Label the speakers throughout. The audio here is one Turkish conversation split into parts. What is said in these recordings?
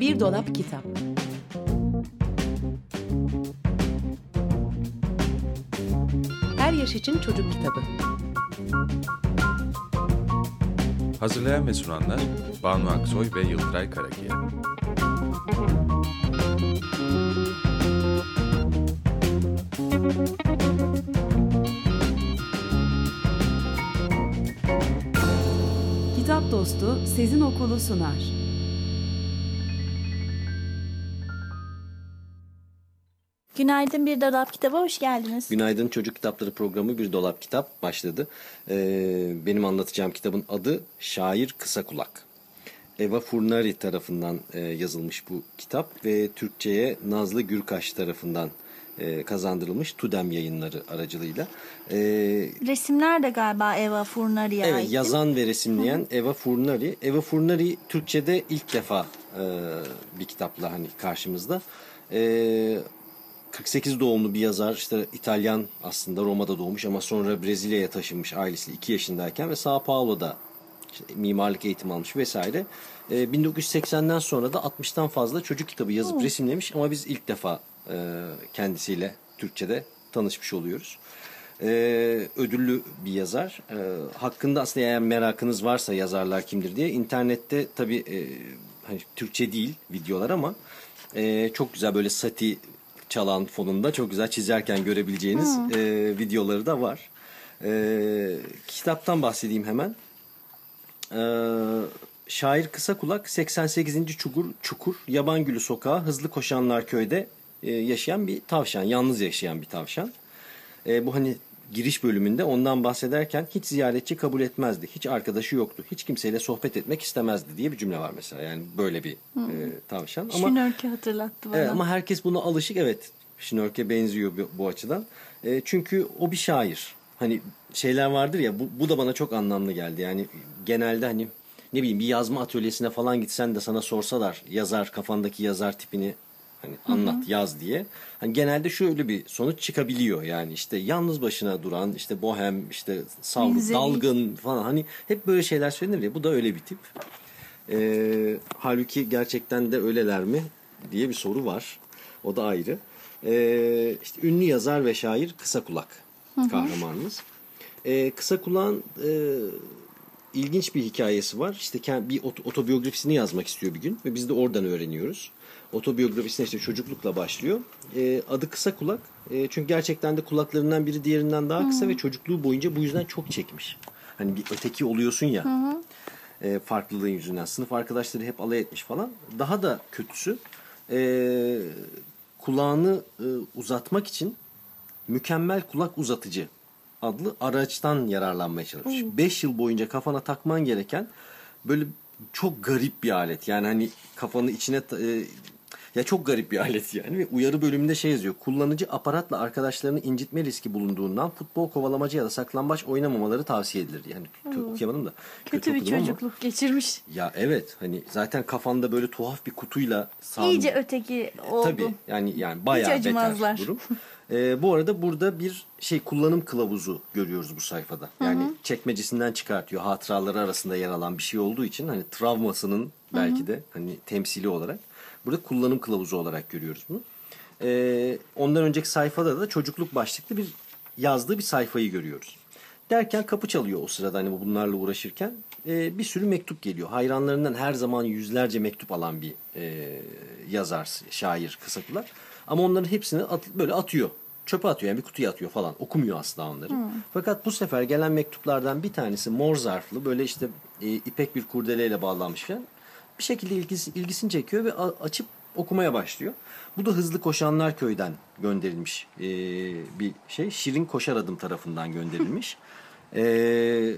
Speaker 1: Bir dolap kitap. Her yaş için çocuk kitabı.
Speaker 2: Hazırlayan ve sunanlar Banu Aksoy ve Yıldıray Karakiye.
Speaker 1: Kitap Dostu Sezin Okulu sunar.
Speaker 3: Günaydın Bir Dolap Kitabı hoş geldiniz.
Speaker 4: Günaydın Çocuk Kitapları programı Bir Dolap Kitap başladı. Ee, benim anlatacağım kitabın adı Şair Kısa Kulak. Eva Furnari tarafından e, yazılmış bu kitap ve Türkçe'ye Nazlı Gürkaş tarafından e, kazandırılmış Tudem yayınları aracılığıyla. E,
Speaker 3: Resimler de galiba Eva Furnari'ye
Speaker 4: evet
Speaker 3: ait.
Speaker 4: yazan ve resimleyen Eva Furnari. Eva Furnari Türkçe'de ilk defa e, bir kitapla hani karşımızda. E, 48 doğumlu bir yazar işte İtalyan aslında Roma'da doğmuş ama sonra Brezilya'ya taşınmış ailesi 2 yaşındayken ve Sao Paulo'da işte mimarlık eğitimi almış vesaire. Ee, 1980'den sonra da 60'tan fazla çocuk kitabı yazıp resimlemiş ama biz ilk defa e, kendisiyle Türkçe'de tanışmış oluyoruz. Ee, ödüllü bir yazar. Ee, hakkında aslında eğer merakınız varsa yazarlar kimdir diye internette tabii e, hani Türkçe değil videolar ama e, çok güzel böyle sati çalan fonunda çok güzel çizerken görebileceğiniz e, videoları da var. E, kitaptan bahsedeyim hemen. E, şair Kısa Kulak 88. Çukur, Çukur Yabangülü Sokağı Hızlı Koşanlar Köy'de e, yaşayan bir tavşan. Yalnız yaşayan bir tavşan. E, bu hani giriş bölümünde ondan bahsederken hiç ziyaretçi kabul etmezdi. Hiç arkadaşı yoktu. Hiç kimseyle sohbet etmek istemezdi diye bir cümle var mesela. Yani böyle bir e, tavşan. Ama
Speaker 3: Şinörke hatırlattı bana.
Speaker 4: Evet, ama herkes buna alışık. Evet. Şnorke benziyor bu, bu açıdan. E, çünkü o bir şair. Hani şeyler vardır ya bu, bu da bana çok anlamlı geldi. Yani genelde hani ne bileyim bir yazma atölyesine falan gitsen de sana sorsalar yazar kafandaki yazar tipini hani anlat yaz diye. Hani genelde şöyle bir sonuç çıkabiliyor yani işte yalnız başına duran işte bohem işte savruk dalgın falan hani hep böyle şeyler söylenir ya bu da öyle bir tip. E, halbuki gerçekten de öyleler mi diye bir soru var. O da ayrı. E, işte ünlü yazar ve şair Kısa Kulak kahramanımız. E, Kısa Kulak'ın e, ilginç bir hikayesi var. İşte bir ot- otobiyografisini yazmak istiyor bir gün ve biz de oradan öğreniyoruz. Otobiyografisine işte çocuklukla başlıyor. E, adı Kısa Kulak. E, çünkü gerçekten de kulaklarından biri diğerinden daha kısa ve çocukluğu boyunca bu yüzden çok çekmiş. Hani bir öteki oluyorsun ya. E, farklılığın yüzünden. Sınıf arkadaşları hep alay etmiş falan. Daha da kötüsü e, kulağını e, uzatmak için mükemmel kulak uzatıcı adlı araçtan yararlanmaya çalışmış. 5 yıl boyunca kafana takman gereken böyle çok garip bir alet. Yani hani kafanı içine e, ya çok garip bir alet yani ve uyarı bölümünde şey yazıyor. Kullanıcı aparatla arkadaşlarını incitme riski bulunduğundan futbol kovalamacı ya da saklambaç oynamamaları tavsiye edilir. Yani kö- okuyamadım da.
Speaker 3: Kötü bir
Speaker 4: okudum ama-
Speaker 3: çocukluk geçirmiş.
Speaker 4: Ya evet hani zaten kafanda böyle tuhaf bir kutuyla sağ
Speaker 3: İyice öteki oldu.
Speaker 4: Tabii yani yani bayağı
Speaker 3: Hiç acımazlar.
Speaker 4: beter durum. Ee, bu arada burada bir şey kullanım kılavuzu görüyoruz bu sayfada. Yani çekmecesinden çıkartıyor. Hatıraları arasında yer alan bir şey olduğu için hani travmasının belki de hani temsili olarak burada kullanım kılavuzu olarak görüyoruz bunu. Ee, ondan önceki sayfada da çocukluk başlıklı bir yazdığı bir sayfayı görüyoruz. Derken kapı çalıyor o sırada hani bu bunlarla uğraşırken Ee, bir sürü mektup geliyor. Hayranlarından her zaman yüzlerce mektup alan bir e, yazar, şair kısa kulak. Ama onların hepsini at- böyle atıyor. Çöpe atıyor yani bir kutuya atıyor falan. Okumuyor asla onları. Fakat bu sefer gelen mektuplardan bir tanesi mor zarflı böyle işte e, ipek bir kurdeleyle bağlanmış falan. Bir şekilde ilgisi, ilgisini çekiyor ve açıp okumaya başlıyor. Bu da Hızlı Koşanlar Köy'den gönderilmiş e, bir şey. Şirin Koşar Adım tarafından gönderilmiş. E,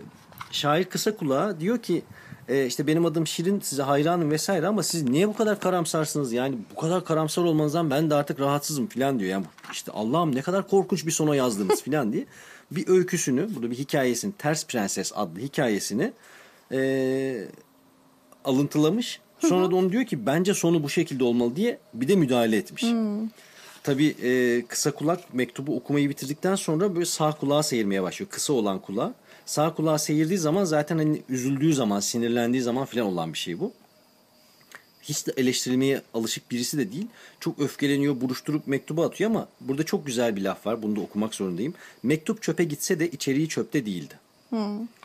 Speaker 4: şair kısa kulağa diyor ki e, işte benim adım Şirin size hayranım vesaire ama siz niye bu kadar karamsarsınız yani bu kadar karamsar olmanızdan ben de artık rahatsızım falan diyor. Yani işte Allah'ım ne kadar korkunç bir sona yazdınız falan diye bir öyküsünü burada bir hikayesini Ters Prenses adlı hikayesini e, alıntılamış. Sonra da onu diyor ki bence sonu bu şekilde olmalı diye bir de müdahale etmiş. Tabii e, kısa kulak mektubu okumayı bitirdikten sonra böyle sağ kulağa seyirmeye başlıyor. Kısa olan kulağa. Sağ kulağa seyirdiği zaman zaten hani üzüldüğü zaman, sinirlendiği zaman falan olan bir şey bu. hiç de eleştirilmeye alışık birisi de değil. Çok öfkeleniyor, buruşturup mektubu atıyor ama burada çok güzel bir laf var. Bunu da okumak zorundayım. Mektup çöpe gitse de içeriği çöpte değildi.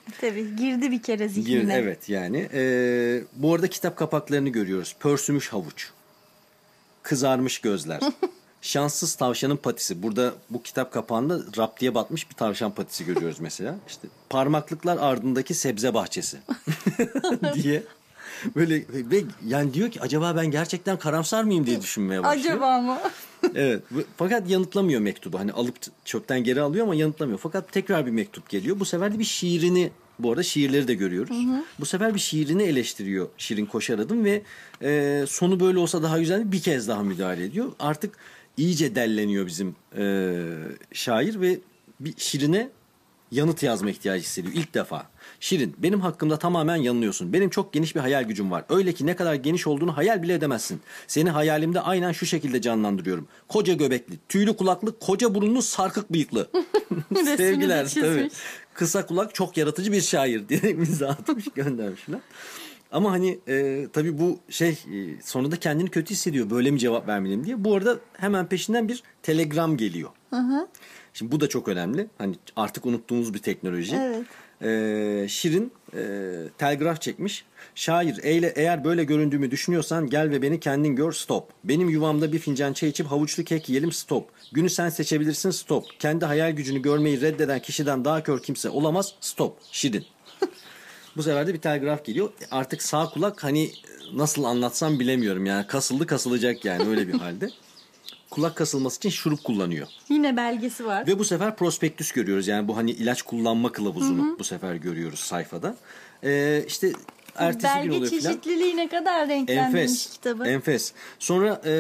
Speaker 3: Tabii girdi bir kere zihnine.
Speaker 4: Gir- evet yani. Ee, bu arada kitap kapaklarını görüyoruz. Pörsümüş havuç. Kızarmış gözler. Şanssız tavşanın patisi. Burada bu kitap kapağında raptiye batmış bir tavşan patisi görüyoruz mesela. İşte parmaklıklar ardındaki sebze bahçesi diye. Böyle ve yani diyor ki acaba ben gerçekten karamsar mıyım diye düşünmeye başlıyor.
Speaker 3: Acaba mı?
Speaker 4: Evet. ve- Fakat yanıtlamıyor mektubu. Hani alıp çöpten geri alıyor ama yanıtlamıyor. Fakat tekrar bir mektup geliyor. Bu sefer de bir şiirini bu arada şiirleri de görüyoruz. Bu sefer bir şiirini eleştiriyor Şirin Koşar Adım ve e, sonu böyle olsa daha güzel bir kez daha müdahale ediyor. Artık iyice delleniyor bizim e, şair ve bir Şirin'e yanıt yazma ihtiyacı hissediyor ilk defa. Şirin benim hakkımda tamamen yanılıyorsun. Benim çok geniş bir hayal gücüm var. Öyle ki ne kadar geniş olduğunu hayal bile edemezsin. Seni hayalimde aynen şu şekilde canlandırıyorum. Koca göbekli, tüylü kulaklı, koca burunlu, sarkık bıyıklı. Sevgiler tabii. Kısa kulak çok yaratıcı bir şair diye imza atmış göndermişler. Ama hani e, tabii bu şey e, sonunda kendini kötü hissediyor. Böyle mi cevap vermeliyim diye. Bu arada hemen peşinden bir telegram geliyor. Şimdi bu da çok önemli. Hani artık unuttuğumuz bir teknoloji.
Speaker 3: Evet.
Speaker 4: Ee, Şirin e, telgraf çekmiş. Şair eyle, eğer böyle göründüğümü düşünüyorsan gel ve beni kendin gör stop. Benim yuvamda bir fincan çay içip havuçlu kek yiyelim stop. Günü sen seçebilirsin stop. Kendi hayal gücünü görmeyi reddeden kişiden daha kör kimse olamaz stop. Şirin. Bu sefer de bir telgraf geliyor. Artık sağ kulak hani nasıl anlatsam bilemiyorum yani kasıldı kasılacak yani öyle bir halde. Kulak kasılması için şurup kullanıyor.
Speaker 3: Yine belgesi var.
Speaker 4: Ve bu sefer prospektüs görüyoruz. Yani bu hani ilaç kullanma kılavuzunu bu sefer görüyoruz sayfada. Ee, işte ertesi gün
Speaker 3: Belge
Speaker 4: oluyor filan.
Speaker 3: çeşitliliği ne kadar renklendirmiş
Speaker 4: Enfes.
Speaker 3: kitabı.
Speaker 4: Enfes. Sonra e,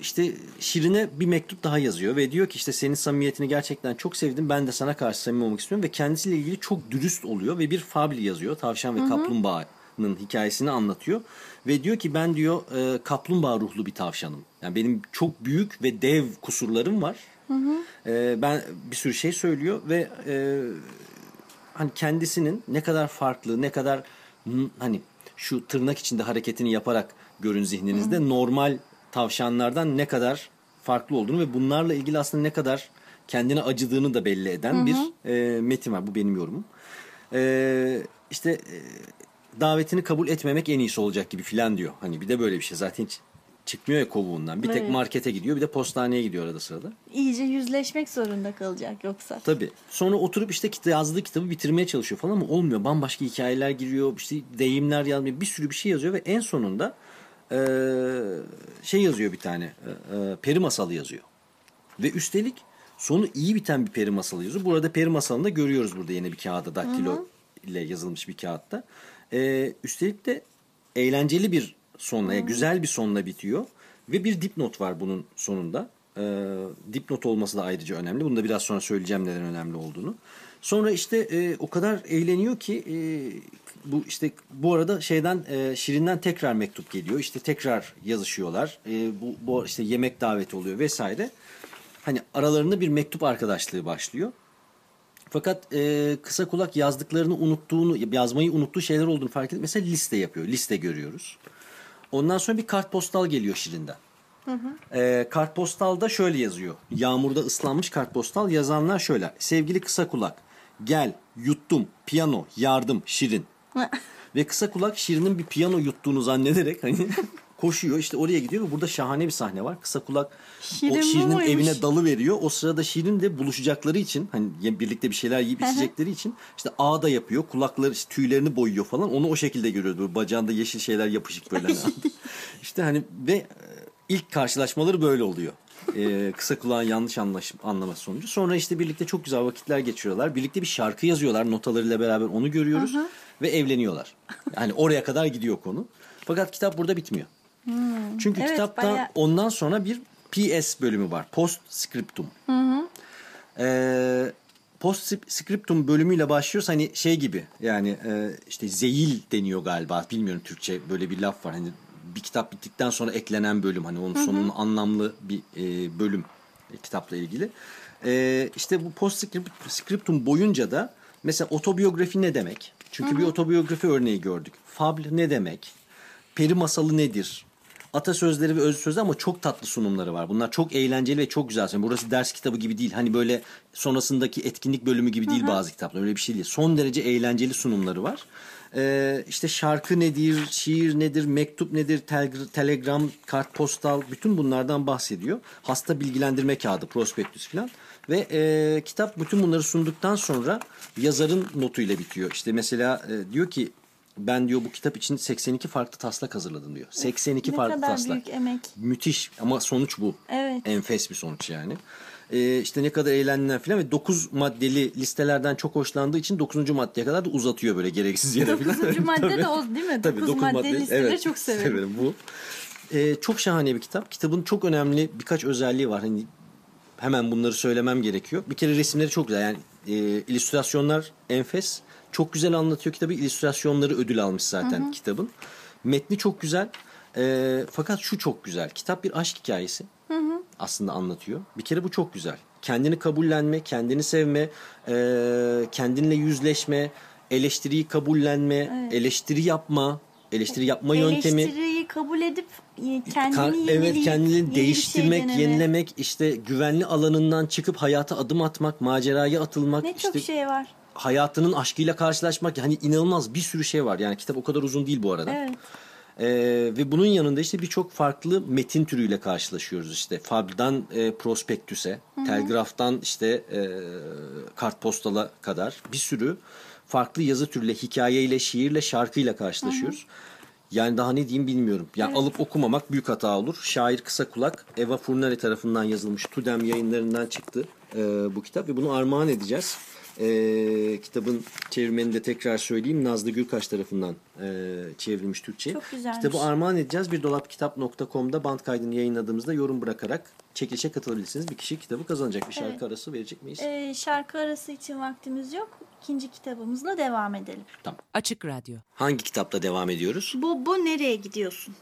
Speaker 4: işte Şirin'e bir mektup daha yazıyor ve diyor ki işte senin samimiyetini gerçekten çok sevdim. Ben de sana karşı samimi olmak istiyorum ve kendisiyle ilgili çok dürüst oluyor ve bir fabli yazıyor. Tavşan ve kaplumbağanın hikayesini anlatıyor ve diyor ki ben diyor e, kaplumbağa ruhlu bir tavşanım. Yani benim çok büyük ve dev kusurlarım var. E, ben bir sürü şey söylüyor ve e, hani kendisinin ne kadar farklı, ne kadar hani şu tırnak içinde hareketini yaparak görün zihninizde normal tavşanlardan ne kadar farklı olduğunu ve bunlarla ilgili aslında ne kadar kendine acıdığını da belli eden bir e, metin var. Bu benim yorumum. E, işte e, davetini kabul etmemek en iyisi olacak gibi filan diyor. Hani bir de böyle bir şey zaten hiç çıkmıyor ya kovuğundan. Bir tek
Speaker 3: Evet.
Speaker 4: markete gidiyor bir de postaneye gidiyor arada sırada.
Speaker 3: İyice yüzleşmek zorunda kalacak yoksa.
Speaker 4: Tabii. Sonra oturup işte kita- yazdığı kitabı bitirmeye çalışıyor falan ama olmuyor. Bambaşka hikayeler giriyor. işte deyimler yazmıyor. Bir sürü bir şey yazıyor ve en sonunda eee, şey yazıyor bir tane. eee, peri masalı yazıyor. Ve üstelik sonu iyi biten bir peri masalı yazıyor. Burada peri masalını da görüyoruz burada yine bir kağıda daktilo ile yazılmış bir kağıtta. Eee, üstelik de eğlenceli bir sonla, yani güzel bir sonla bitiyor. Ve bir dipnot var bunun sonunda. Ee, dipnot olması da ayrıca önemli. Bunu da biraz sonra söyleyeceğim neden önemli olduğunu. Sonra işte e, o kadar eğleniyor ki e, bu işte bu arada şeyden e, Şirin'den tekrar mektup geliyor. İşte tekrar yazışıyorlar. E, bu, bu işte yemek daveti oluyor vesaire. Hani aralarında bir mektup arkadaşlığı başlıyor. Fakat e, kısa kulak yazdıklarını unuttuğunu, yazmayı unuttuğu şeyler olduğunu fark edip mesela liste yapıyor. Liste görüyoruz. Ondan sonra bir kartpostal geliyor Şirin'den. E, kartpostalda şöyle yazıyor. Yağmurda ıslanmış kartpostal yazanlar şöyle. Sevgili kısa kulak, gel, yuttum, piyano, yardım, Şirin. Ve kısa kulak Şirin'in bir piyano yuttuğunu zannederek hani koşuyor işte oraya gidiyor ve burada şahane bir sahne var. Kısa kulak
Speaker 3: Şirin
Speaker 4: o Şirin'in
Speaker 3: muymuş?
Speaker 4: evine dalı veriyor. O sırada Şirin de buluşacakları için hani birlikte bir şeyler yiyip içecekleri için işte ağda yapıyor. Kulakları işte tüylerini boyuyor falan. Onu o şekilde görüyoruz. Böyle bacağında yeşil şeyler yapışık böyle. işte hani ve e, ilk karşılaşmaları böyle oluyor. Ee, kısa kulağın yanlış anlaş, anlaması sonucu. Sonra işte birlikte çok güzel vakitler geçiriyorlar. Birlikte bir şarkı yazıyorlar notalarıyla beraber onu görüyoruz. Ve evleniyorlar. Yani oraya kadar gidiyor konu. Fakat kitap burada bitmiyor. Çünkü
Speaker 3: Evet,
Speaker 4: kitapta
Speaker 3: bayağı-
Speaker 4: ondan sonra bir PS bölümü var. Post scriptum. Ee, post scriptum bölümüyle başlıyoruz hani şey gibi yani e, işte zeyil deniyor galiba bilmiyorum Türkçe böyle bir laf var hani bir kitap bittikten sonra eklenen bölüm hani onun sonunun anlamlı bir e, bölüm e, kitapla ilgili. E, işte bu post scriptum boyunca da mesela otobiyografi ne demek? Çünkü bir otobiyografi örneği gördük. Fable ne demek? peri masalı nedir? Atasözleri ve öz sözleri ama çok tatlı sunumları var. Bunlar çok eğlenceli ve çok güzel. Yani burası ders kitabı gibi değil. Hani böyle sonrasındaki etkinlik bölümü gibi değil bazı kitaplar. Öyle bir şey değil. Son derece eğlenceli sunumları var. Ee, işte şarkı nedir, şiir nedir, mektup nedir, tel- telegram, kartpostal bütün bunlardan bahsediyor. Hasta bilgilendirme kağıdı, prospektüs falan. Ve e, kitap bütün bunları sunduktan sonra yazarın notuyla bitiyor. İşte mesela e, diyor ki ben diyor bu kitap için 82 farklı taslak hazırladım diyor. 82
Speaker 3: ne
Speaker 4: farklı
Speaker 3: kadar
Speaker 4: taslak.
Speaker 3: büyük emek.
Speaker 4: Müthiş ama sonuç bu.
Speaker 3: Evet.
Speaker 4: Enfes bir sonuç yani. Ee, işte ne kadar eğlendiler falan ve 9 maddeli listelerden çok hoşlandığı için 9. maddeye kadar da uzatıyor böyle gereksiz yere falan.
Speaker 3: Dokuzuncu madde
Speaker 4: Tabii.
Speaker 3: de o değil mi?
Speaker 4: Tabii,
Speaker 3: Dokuz
Speaker 4: dokuz
Speaker 3: maddeli
Speaker 4: madde-
Speaker 3: listeleri
Speaker 4: evet,
Speaker 3: çok severim.
Speaker 4: bu. Ee, çok şahane bir kitap. Kitabın çok önemli birkaç özelliği var. Hani hemen bunları söylemem gerekiyor. Bir kere resimleri çok güzel. Yani e, illüstrasyonlar enfes. Çok güzel anlatıyor kitabı. İllüstrasyonları ödül almış zaten kitabın. Metni çok güzel. E, fakat şu çok güzel. Kitap bir aşk hikayesi. Aslında anlatıyor. Bir kere bu çok güzel. Kendini kabullenme, kendini sevme, e, kendinle yüzleşme, eleştiriyi kabullenme, eleştiri yapma, eleştiri yapma yöntemi.
Speaker 3: Eleştiriyi kabul edip kendini
Speaker 4: Ka-
Speaker 3: yenileyip
Speaker 4: evet kendini
Speaker 3: şey
Speaker 4: değiştirmek,
Speaker 3: deneme.
Speaker 4: yenilemek, işte güvenli alanından çıkıp hayata adım atmak, maceraya atılmak,
Speaker 3: Ne çok
Speaker 4: işte
Speaker 3: şey var.
Speaker 4: Hayatının aşkıyla karşılaşmak. Hani inanılmaz bir sürü şey var. Yani kitap o kadar uzun değil bu arada.
Speaker 3: Evet.
Speaker 4: Ee, ve bunun yanında işte birçok farklı metin türüyle karşılaşıyoruz işte. Fabrdan e, prospektüse, telgraftan işte e, kartpostala kadar bir sürü farklı yazı türüyle, hikayeyle, şiirle, şarkıyla karşılaşıyoruz. Yani daha ne diyeyim bilmiyorum. Yani alıp okumamak büyük hata olur. Şair Kısa Kulak, Eva Furnari tarafından yazılmış. Tudem yayınlarından çıktı e, bu kitap ve bunu armağan edeceğiz. E, kitabın çevirmeni de tekrar söyleyeyim. Nazlı Gürkaş tarafından e, çevrilmiş Türkçe.
Speaker 3: Çok güzelmiş.
Speaker 4: Kitabı armağan edeceğiz. Bir dolapkitap.com'da band kaydını yayınladığımızda yorum bırakarak çekilişe katılabilirsiniz. Bir kişi kitabı kazanacak. Bir şarkı
Speaker 3: Evet.
Speaker 4: arası verecek miyiz?
Speaker 3: Ee, şarkı arası için vaktimiz yok. İkinci kitabımızla devam edelim.
Speaker 4: Tamam.
Speaker 1: Açık Radyo.
Speaker 4: Hangi kitapla devam ediyoruz?
Speaker 3: Bu, bu nereye gidiyorsun?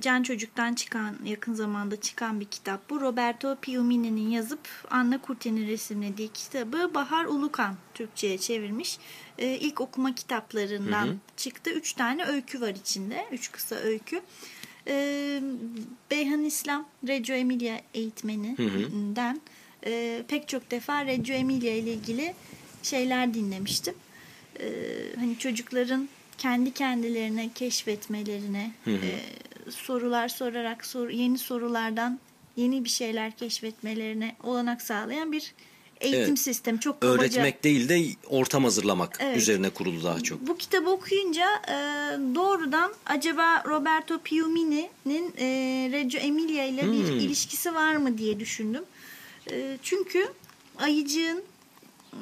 Speaker 3: Can Çocuk'tan çıkan, yakın zamanda çıkan bir kitap bu. Roberto Piumini'nin yazıp Anna Kurten'in resimlediği kitabı Bahar Ulukan Türkçe'ye çevirmiş. Ee, ilk okuma kitaplarından çıktı. Üç tane öykü var içinde. Üç kısa öykü. Ee, Beyhan İslam, Reggio Emilia eğitmeninden e, pek çok defa Reggio Emilia ile ilgili şeyler dinlemiştim. Ee, hani çocukların kendi kendilerine keşfetmelerine, e, sorular sorarak sor, yeni sorulardan yeni bir şeyler keşfetmelerine olanak sağlayan bir eğitim
Speaker 4: Evet.
Speaker 3: sistemi. Çok kabaca.
Speaker 4: Öğretmek değil de ortam hazırlamak
Speaker 3: Evet.
Speaker 4: üzerine kurulu daha çok.
Speaker 3: Bu kitabı okuyunca e, doğrudan acaba Roberto Piumini'nin e, Reggio Emilia ile bir
Speaker 4: Hmm.
Speaker 3: ilişkisi var mı diye düşündüm. E, çünkü ayıcığın ım,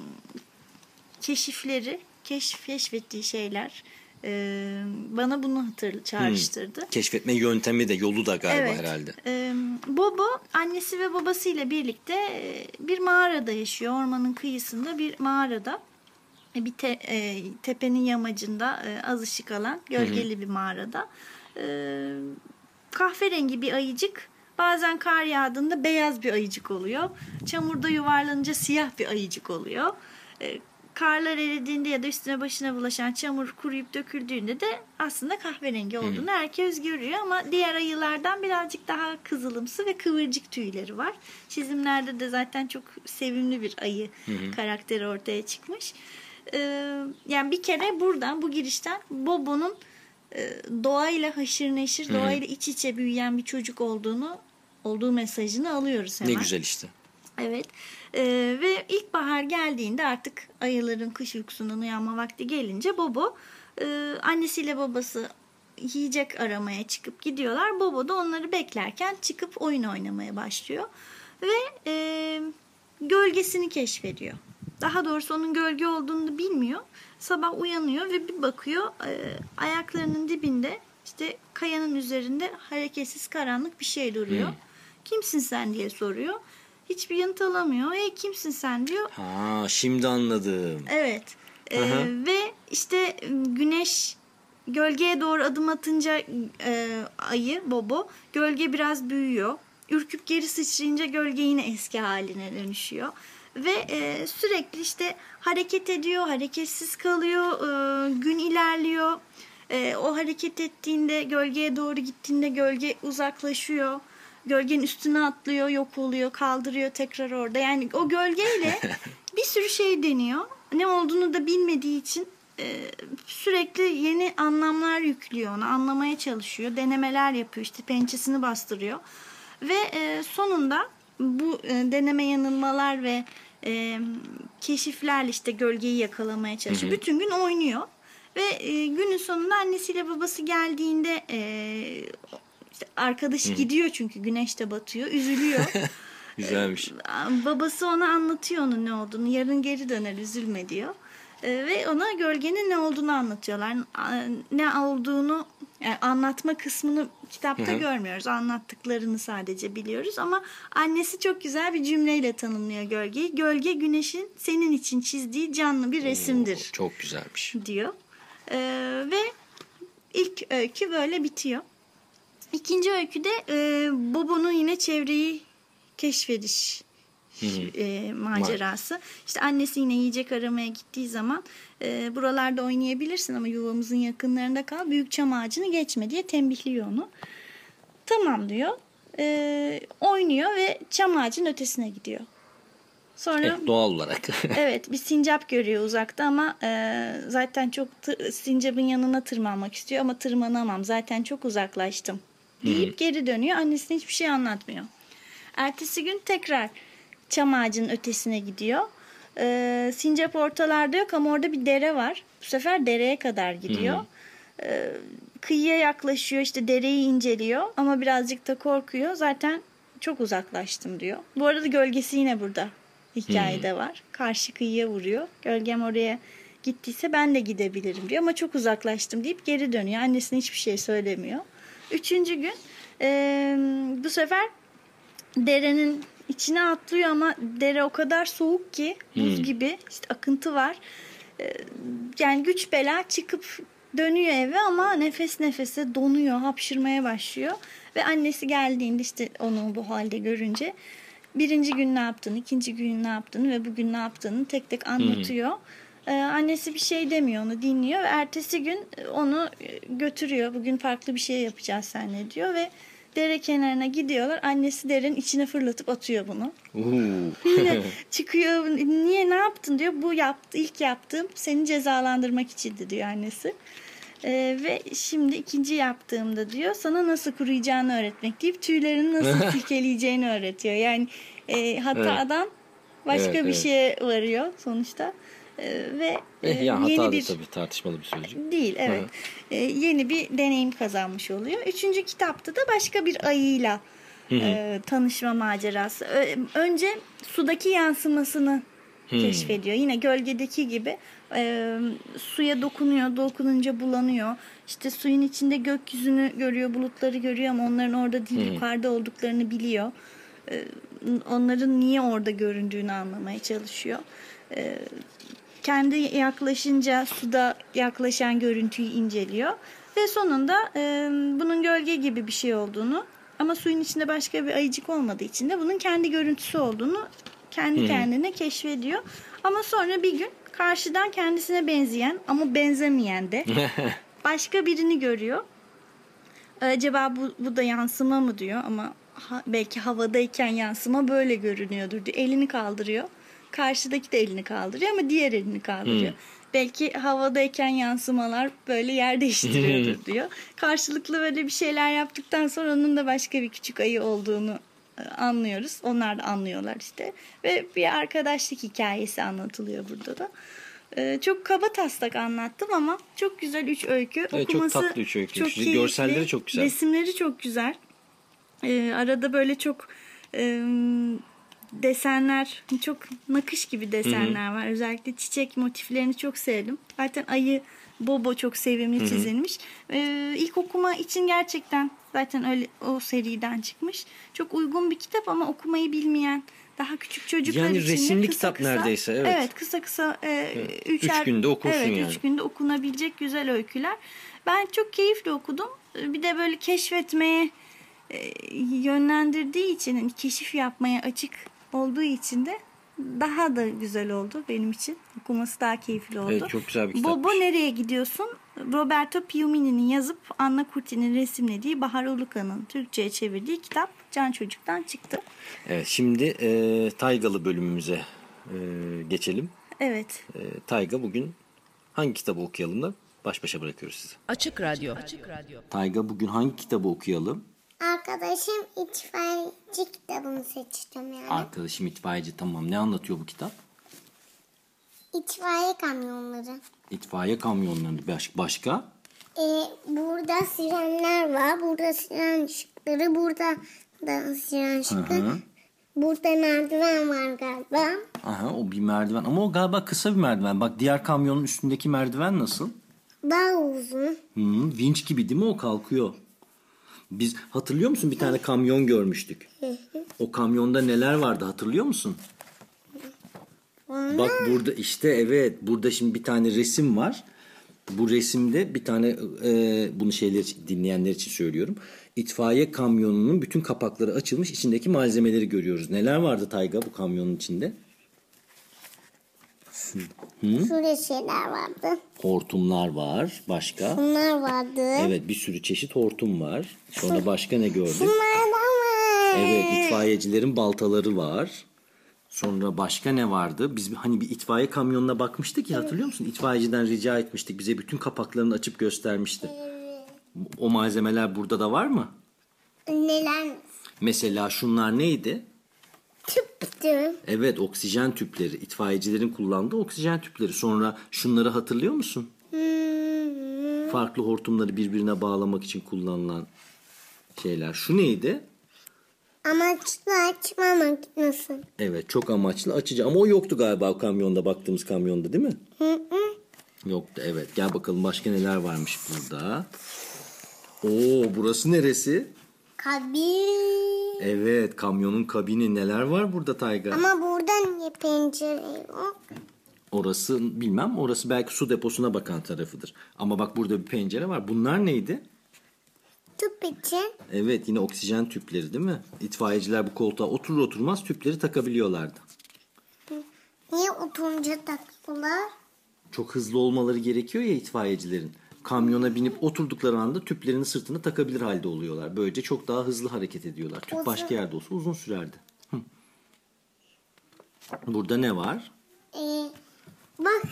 Speaker 3: keşifleri, keşf, keşfettiği şeyler e, bana bunu hatır, çağrıştırdı.
Speaker 4: Keşfetme yöntemi de yolu da galiba
Speaker 3: Evet.
Speaker 4: herhalde.
Speaker 3: Ee, Bobo annesi ve babasıyla birlikte e, bir mağarada yaşıyor. Ormanın kıyısında bir mağarada. E, Bir te- e, tepenin yamacında e, az ışık alan gölgeli bir mağarada. E, kahverengi bir ayıcık bazen kar yağdığında beyaz bir ayıcık oluyor. Çamurda yuvarlanınca siyah bir ayıcık oluyor. Karlar eridiğinde ya da üstüne başına bulaşan çamur kuruyup döküldüğünde de aslında kahverengi olduğunu herkes görüyor ama diğer ayılardan birazcık daha kızılımsı ve kıvırcık tüyleri var. Çizimlerde de zaten çok sevimli bir ayı karakteri ortaya çıkmış. Ee, yani bir kere buradan bu girişten Bobo'nun e, doğayla haşır neşir, doğayla iç içe büyüyen bir çocuk olduğunu olduğu mesajını alıyoruz hemen.
Speaker 4: Ne güzel işte.
Speaker 3: Evet. Ee, ve ilkbahar geldiğinde artık ayıların kış uykusundan uyanma vakti gelince Bobo e, annesiyle babası yiyecek aramaya çıkıp gidiyorlar. Bobo da onları beklerken çıkıp oyun oynamaya başlıyor. Ve e, gölgesini keşfediyor. Daha doğrusu onun gölge olduğunu bilmiyor. Sabah uyanıyor ve bir bakıyor e, ayaklarının dibinde işte kayanın üzerinde hareketsiz karanlık bir şey duruyor. Kimsin sen diye soruyor. Hiçbir yanıt alamıyor. E kimsin sen diyor.
Speaker 4: Ha şimdi anladım.
Speaker 3: Evet. Ee,
Speaker 4: hı.
Speaker 3: ve işte güneş gölgeye doğru adım atınca e, ayı Bobo gölge biraz büyüyor. Ürküp geri sıçrayınca gölge yine eski haline dönüşüyor. Ve e, sürekli işte hareket ediyor, hareketsiz kalıyor, e, gün ilerliyor. E, o hareket ettiğinde gölgeye doğru gittiğinde gölge uzaklaşıyor. Gölgenin üstüne atlıyor, yok oluyor, kaldırıyor tekrar orada. Yani o gölgeyle bir sürü şey deniyor. Ne olduğunu da bilmediği için e, sürekli yeni anlamlar yüklüyor ona. Anlamaya çalışıyor. Denemeler yapıyor. işte pençesini bastırıyor. Ve e, sonunda bu e, deneme yanılmalar ve e, keşiflerle işte gölgeyi yakalamaya çalışıyor. Bütün gün oynuyor. Ve e, günün sonunda annesiyle babası geldiğinde e, işte arkadaşı gidiyor çünkü güneş de batıyor. Üzülüyor.
Speaker 4: Güzelmiş.
Speaker 3: Babası ona anlatıyor onun ne olduğunu. Yarın geri döner üzülme diyor. E, ve ona gölgenin ne olduğunu anlatıyorlar. A- Ne olduğunu yani anlatma kısmını kitapta görmüyoruz. Anlattıklarını sadece biliyoruz ama annesi çok güzel bir cümleyle tanımlıyor gölgeyi. Gölge güneşin senin için çizdiği canlı bir resimdir
Speaker 4: Çok güzelmiş.
Speaker 3: diyor. Ve ilk öykü böyle bitiyor. İkinci öyküde e, Bobo'nun yine çevreyi keşfediş e, macerası. İşte annesi yine yiyecek aramaya gittiği zaman e, buralarda oynayabilirsin ama yuvamızın yakınlarında kal. Büyük çam ağacını geçme diye tembihliyor onu. Tamam diyor. E, oynuyor ve çam ağacın ötesine gidiyor. Sonra
Speaker 4: Evet, doğal olarak.
Speaker 3: evet bir sincap görüyor uzakta ama e, zaten çok sincapın yanına tırmanmak istiyor ama tırmanamam zaten çok uzaklaştım deyip geri dönüyor annesine hiçbir şey anlatmıyor. Ertesi gün tekrar çam ağacının ötesine gidiyor. E, sincap ortalarda yok ama orada bir dere var. Bu sefer dereye kadar gidiyor. E, kıyıya yaklaşıyor işte dereyi inceliyor ama birazcık da korkuyor. Zaten çok uzaklaştım diyor. Bu arada gölgesi yine burada hikayede var. Karşı kıyıya vuruyor. Gölgem oraya gittiyse ben de gidebilirim diyor ama çok uzaklaştım deyip geri dönüyor. Annesine hiçbir şey söylemiyor. Üçüncü gün e, bu sefer derenin içine atlıyor ama dere o kadar soğuk ki buz gibi işte akıntı var. E, yani güç bela çıkıp dönüyor eve ama nefes nefese donuyor, hapşırmaya başlıyor. Ve annesi geldiğinde işte onu bu halde görünce birinci gün ne yaptığını, ikinci gün ne yaptığını ve bugün ne yaptığını tek tek anlatıyor. Ee, annesi bir şey demiyor onu dinliyor ve ertesi gün onu e, götürüyor. Bugün farklı bir şey yapacağız seninle diyor ve dere kenarına gidiyorlar. Annesi derenin içine fırlatıp atıyor bunu. Yine çıkıyor niye ne yaptın diyor. Bu yaptı ilk yaptığım seni cezalandırmak içindi diyor annesi. Ee, ve şimdi ikinci yaptığımda diyor sana nasıl kuruyacağını öğretmek deyip tüylerini nasıl silkeleyeceğini öğretiyor. Yani e, hatadan başka
Speaker 4: Evet,
Speaker 3: bir
Speaker 4: evet.
Speaker 3: şeye varıyor sonuçta. Ee, ve e,
Speaker 4: Eh, ya hata
Speaker 3: yeni bir
Speaker 4: tabii tartışmalı bir sözcük.
Speaker 3: Değil evet. Ee, yeni bir deneyim kazanmış oluyor. Üçüncü kitapta da başka bir ayıyla e, tanışma macerası. Önce sudaki yansımasını keşfediyor. Yine gölgedeki gibi e, suya dokunuyor, dokununca bulanıyor. İşte suyun içinde gökyüzünü görüyor, bulutları görüyor ama onların orada değil yukarıda olduklarını biliyor. E, onların niye orada göründüğünü anlamaya çalışıyor. E, kendi yaklaşınca suda yaklaşan görüntüyü inceliyor ve sonunda e, bunun gölge gibi bir şey olduğunu ama suyun içinde başka bir ayıcık olmadığı için de bunun kendi görüntüsü olduğunu kendi kendine keşfediyor. Ama sonra bir gün karşıdan kendisine benzeyen ama benzemeyen de başka birini görüyor. Acaba bu, bu da yansıma mı diyor ama ha- belki havadayken yansıma böyle görünüyordur diyor. Elini kaldırıyor. Karşıdaki de elini kaldırıyor ama diğer elini kaldırıyor. Belki havadayken yansımalar böyle yer değiştiriyordur diyor. Karşılıklı böyle bir şeyler yaptıktan sonra onun da başka bir küçük ayı olduğunu e, anlıyoruz. Onlar da anlıyorlar işte. Ve bir arkadaşlık hikayesi anlatılıyor burada da. E, Çok kaba taslak anlattım ama çok güzel üç öykü.
Speaker 4: Evet, çok tatlı üç öykü.
Speaker 3: Çok
Speaker 4: Şimdi görselleri
Speaker 3: keyifli.
Speaker 4: çok güzel.
Speaker 3: Resimleri çok güzel. E, arada böyle çok e, desenler, çok nakış gibi desenler var. Özellikle çiçek motiflerini çok sevdim. Zaten ayı Bobo çok sevimli çizilmiş. E, ilk okuma için gerçekten zaten öyle o seriden çıkmış. Çok uygun bir kitap ama okumayı bilmeyen daha küçük çocuklar
Speaker 4: Yani
Speaker 3: için
Speaker 4: resimli
Speaker 3: kısa
Speaker 4: kitap
Speaker 3: kısa,
Speaker 4: neredeyse, evet.
Speaker 3: Evet kısa kısa e,
Speaker 4: Üç
Speaker 3: üçer,
Speaker 4: günde okursun
Speaker 3: evet,
Speaker 4: yani.
Speaker 3: Üç günde okunabilecek güzel öyküler. Ben çok keyifle okudum. Bir de böyle keşfetmeye e, yönlendirdiği için, hani keşif yapmaya açık olduğu için de daha da güzel oldu benim için. Okuması daha keyifli oldu.
Speaker 4: Evet, çok güzel bir
Speaker 3: Bobo
Speaker 4: kitapmış.
Speaker 3: nereye gidiyorsun? Roberto Piumini'nin yazıp Anna Curti'nin resimlediği Bahar Uluka'nın Türkçe'ye çevirdiği kitap Can Çocuk'tan çıktı.
Speaker 4: Evet şimdi e, Taygalı bölümümüze e, geçelim.
Speaker 3: Evet.
Speaker 4: E, Tayga bugün hangi kitabı okuyalım da baş başa bırakıyoruz sizi.
Speaker 1: Açık Radyo. Açık Radyo.
Speaker 4: Tayga bugün hangi kitabı okuyalım?
Speaker 5: Arkadaşım itfaiyeci kitabını seçtim yani.
Speaker 4: Arkadaşım itfaiyeci tamam. Ne anlatıyor bu kitap?
Speaker 5: İtfaiye kamyonları.
Speaker 4: İtfaiye kamyonlarını baş, başka?
Speaker 5: Ee, burada sirenler var. Burada siren ışıkları. Burada da siren ışıkları.
Speaker 4: Hı hı.
Speaker 5: Burada merdiven var galiba.
Speaker 4: Aha o bir merdiven ama o galiba kısa bir merdiven. Bak diğer kamyonun üstündeki merdiven nasıl?
Speaker 5: Daha uzun.
Speaker 4: Hı, vinç gibi değil mi o kalkıyor? Biz hatırlıyor musun bir tane kamyon görmüştük. O kamyonda neler vardı hatırlıyor musun? Bak burada işte evet burada şimdi bir tane resim var. Bu resimde bir tane e, bunu şeyler dinleyenler için söylüyorum. İtfaiye kamyonunun bütün kapakları açılmış içindeki malzemeleri görüyoruz. Neler vardı Tayga bu kamyonun içinde?
Speaker 5: Şöyle şeyler vardı.
Speaker 4: Hortumlar var. Başka?
Speaker 5: Bunlar vardı.
Speaker 4: Evet bir sürü çeşit hortum var. Sonra başka ne gördük?
Speaker 5: Bunlardan var.
Speaker 4: Evet itfaiyecilerin baltaları var. Sonra başka ne vardı? Biz hani bir itfaiye kamyonuna bakmıştık ya hatırlıyor musun? İtfaiyeciden rica etmiştik. Bize bütün kapaklarını açıp göstermişti. O malzemeler burada da var mı?
Speaker 5: Neler?
Speaker 4: Mesela şunlar neydi?
Speaker 5: Tüptü.
Speaker 4: Evet oksijen tüpleri. İtfaiyecilerin kullandığı oksijen tüpleri. Sonra şunları hatırlıyor musun?
Speaker 5: Hmm.
Speaker 4: Farklı hortumları birbirine bağlamak için kullanılan şeyler. Şu neydi?
Speaker 5: Amaçlı açma makinesi.
Speaker 4: Evet çok amaçlı açıcı ama o yoktu galiba o kamyonda baktığımız kamyonda değil mi?
Speaker 5: Hı hı.
Speaker 4: Yoktu evet gel bakalım başka neler varmış burada. Oo burası neresi?
Speaker 5: Kabin.
Speaker 4: Evet kamyonun kabini neler var burada Tayga?
Speaker 5: Ama burada niye pencere yok?
Speaker 4: Orası bilmem orası belki su deposuna bakan tarafıdır. Ama bak burada bir pencere var. Bunlar neydi?
Speaker 5: Tüp için.
Speaker 4: Evet yine oksijen tüpleri değil mi? İtfaiyeciler bu koltuğa oturur oturmaz tüpleri takabiliyorlardı.
Speaker 5: Niye oturunca takıyorlar?
Speaker 4: Çok hızlı olmaları gerekiyor ya itfaiyecilerin. Kamyona binip oturdukları anda tüplerini sırtına takabilir halde oluyorlar. Böylece çok daha hızlı hareket ediyorlar. Tüp başka yerde olsa uzun sürerdi. Hı. Burada ne var?
Speaker 5: Ee, bak.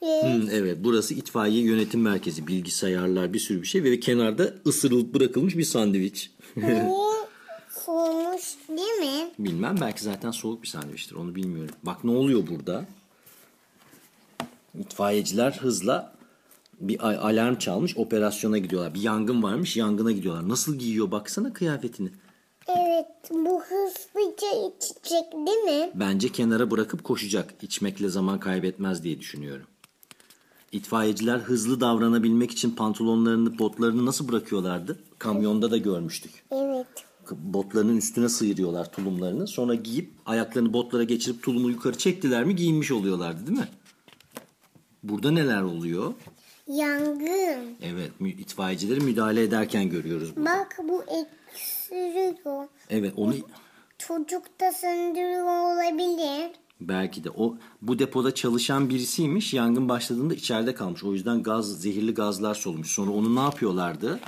Speaker 4: Hı, evet burası itfaiye yönetim merkezi. Bilgisayarlar bir sürü bir şey ve kenarda ısırılıp bırakılmış bir sandviç.
Speaker 5: Soğumuş değil mi?
Speaker 4: Bilmem belki zaten soğuk bir sandviçtir onu bilmiyorum. Bak ne oluyor burada? İtfaiyeciler hızla bir alarm çalmış operasyona gidiyorlar. Bir yangın varmış yangına gidiyorlar. Nasıl giyiyor baksana kıyafetini.
Speaker 5: Evet bu hızlıca içecek değil mi?
Speaker 4: Bence kenara bırakıp koşacak. İçmekle zaman kaybetmez diye düşünüyorum. İtfaiyeciler hızlı davranabilmek için pantolonlarını, botlarını nasıl bırakıyorlardı? Kamyonda da görmüştük.
Speaker 5: Evet.
Speaker 4: Botlarının üstüne sıyırıyorlar tulumlarını. Sonra giyip ayaklarını botlara geçirip tulumu yukarı çektiler mi giyinmiş oluyorlardı değil mi? Burada neler oluyor?
Speaker 5: Yangın.
Speaker 4: Evet itfaiyecileri müdahale ederken görüyoruz. bunu.
Speaker 5: Bak bu eksiriyor.
Speaker 4: Evet onu
Speaker 5: Çocuk da söndürüyor olabilir.
Speaker 4: belki de o bu depoda çalışan birisiymiş. Yangın başladığında içeride kalmış. O yüzden gaz zehirli gazlar solmuş. Sonra onu ne yapıyorlardı?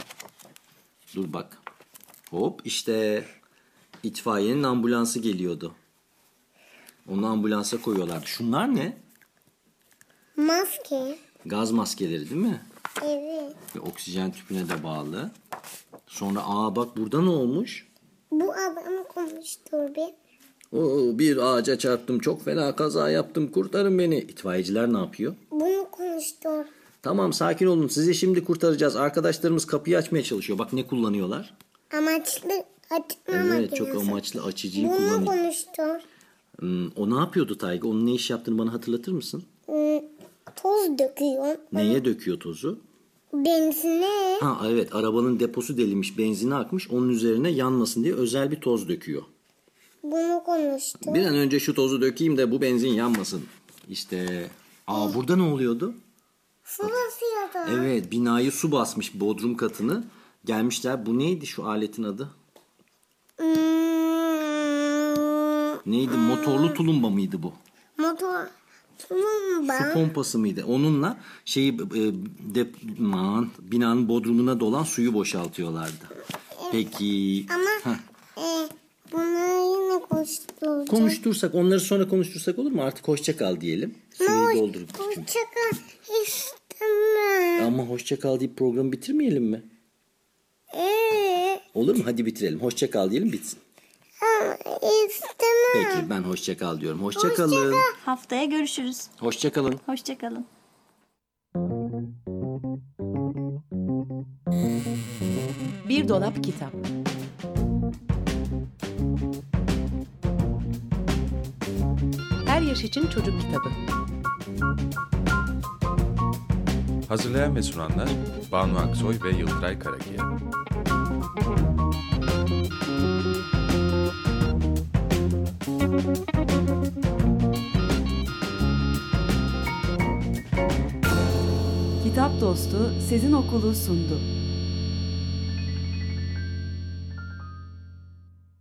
Speaker 4: Dur bak. Hop işte itfaiyenin ambulansı geliyordu. Onu ambulansa koyuyorlardı. Şunlar ne?
Speaker 5: Maske.
Speaker 4: Gaz maskeleri değil mi?
Speaker 5: Evet.
Speaker 4: Ve oksijen tüpüne de bağlı. Sonra aa bak burada ne olmuş?
Speaker 5: Bu adam konuştur bir.
Speaker 4: Oo, bir ağaca çarptım çok fena kaza yaptım kurtarın beni. İtfaiyeciler ne yapıyor?
Speaker 5: Bunu konuştur.
Speaker 4: Tamam sakin olun sizi şimdi kurtaracağız. Arkadaşlarımız kapıyı açmaya çalışıyor. Bak ne kullanıyorlar?
Speaker 5: Amaçlı açma
Speaker 4: Evet
Speaker 5: makinesi.
Speaker 4: çok amaçlı açıcıyı
Speaker 5: Bunu
Speaker 4: kullanıyor.
Speaker 5: konuştur.
Speaker 4: Hmm, o ne yapıyordu Tayga? Onun ne iş yaptığını bana hatırlatır mısın?
Speaker 5: Toz döküyor.
Speaker 4: Neye döküyor tozu?
Speaker 5: Benzine.
Speaker 4: Ha evet arabanın deposu delinmiş benzini akmış. Onun üzerine yanmasın diye özel bir toz döküyor.
Speaker 5: Bunu konuştur.
Speaker 4: Bir an önce şu tozu dökeyim de bu benzin yanmasın. İşte aa burada ne oluyordu?
Speaker 5: Su basıyordu.
Speaker 4: Evet binayı su basmış bodrum katını. Gelmişler bu neydi şu aletin adı?
Speaker 5: Hmm,
Speaker 4: Neydi motorlu tulumba mıydı bu?
Speaker 5: motor.
Speaker 4: Su pompası mıydı? Onunla şeyi e, de, aman, binanın bodrumuna dolan suyu boşaltıyorlardı. Peki.
Speaker 5: Ama
Speaker 4: Heh.
Speaker 5: e, bunları yine koşturacağız.
Speaker 4: Konuştursak onları sonra konuştursak olur mu? Artık hoşça kal diyelim. Suyu doldurup. çünkü.
Speaker 5: Hoşçakal istemem.
Speaker 4: Ama hoşça kal deyip programı bitirmeyelim mi?
Speaker 5: Ee,
Speaker 4: Olur mu? Hadi bitirelim. Hoşça kal diyelim bitsin.
Speaker 5: ama istemem.
Speaker 4: Peki ben hoşça kal diyorum. Hoşça kalın.
Speaker 3: Haftaya görüşürüz.
Speaker 4: Hoşça kalın.
Speaker 3: Hoşçakalın.
Speaker 1: Bir dolap kitap. Her yaş için çocuk kitabı.
Speaker 2: Hazırlayan ve sunanlar Banu Aksoy ve Yıldıray Karakiya.
Speaker 6: Kitap Dostu Sezin Okulu sundu.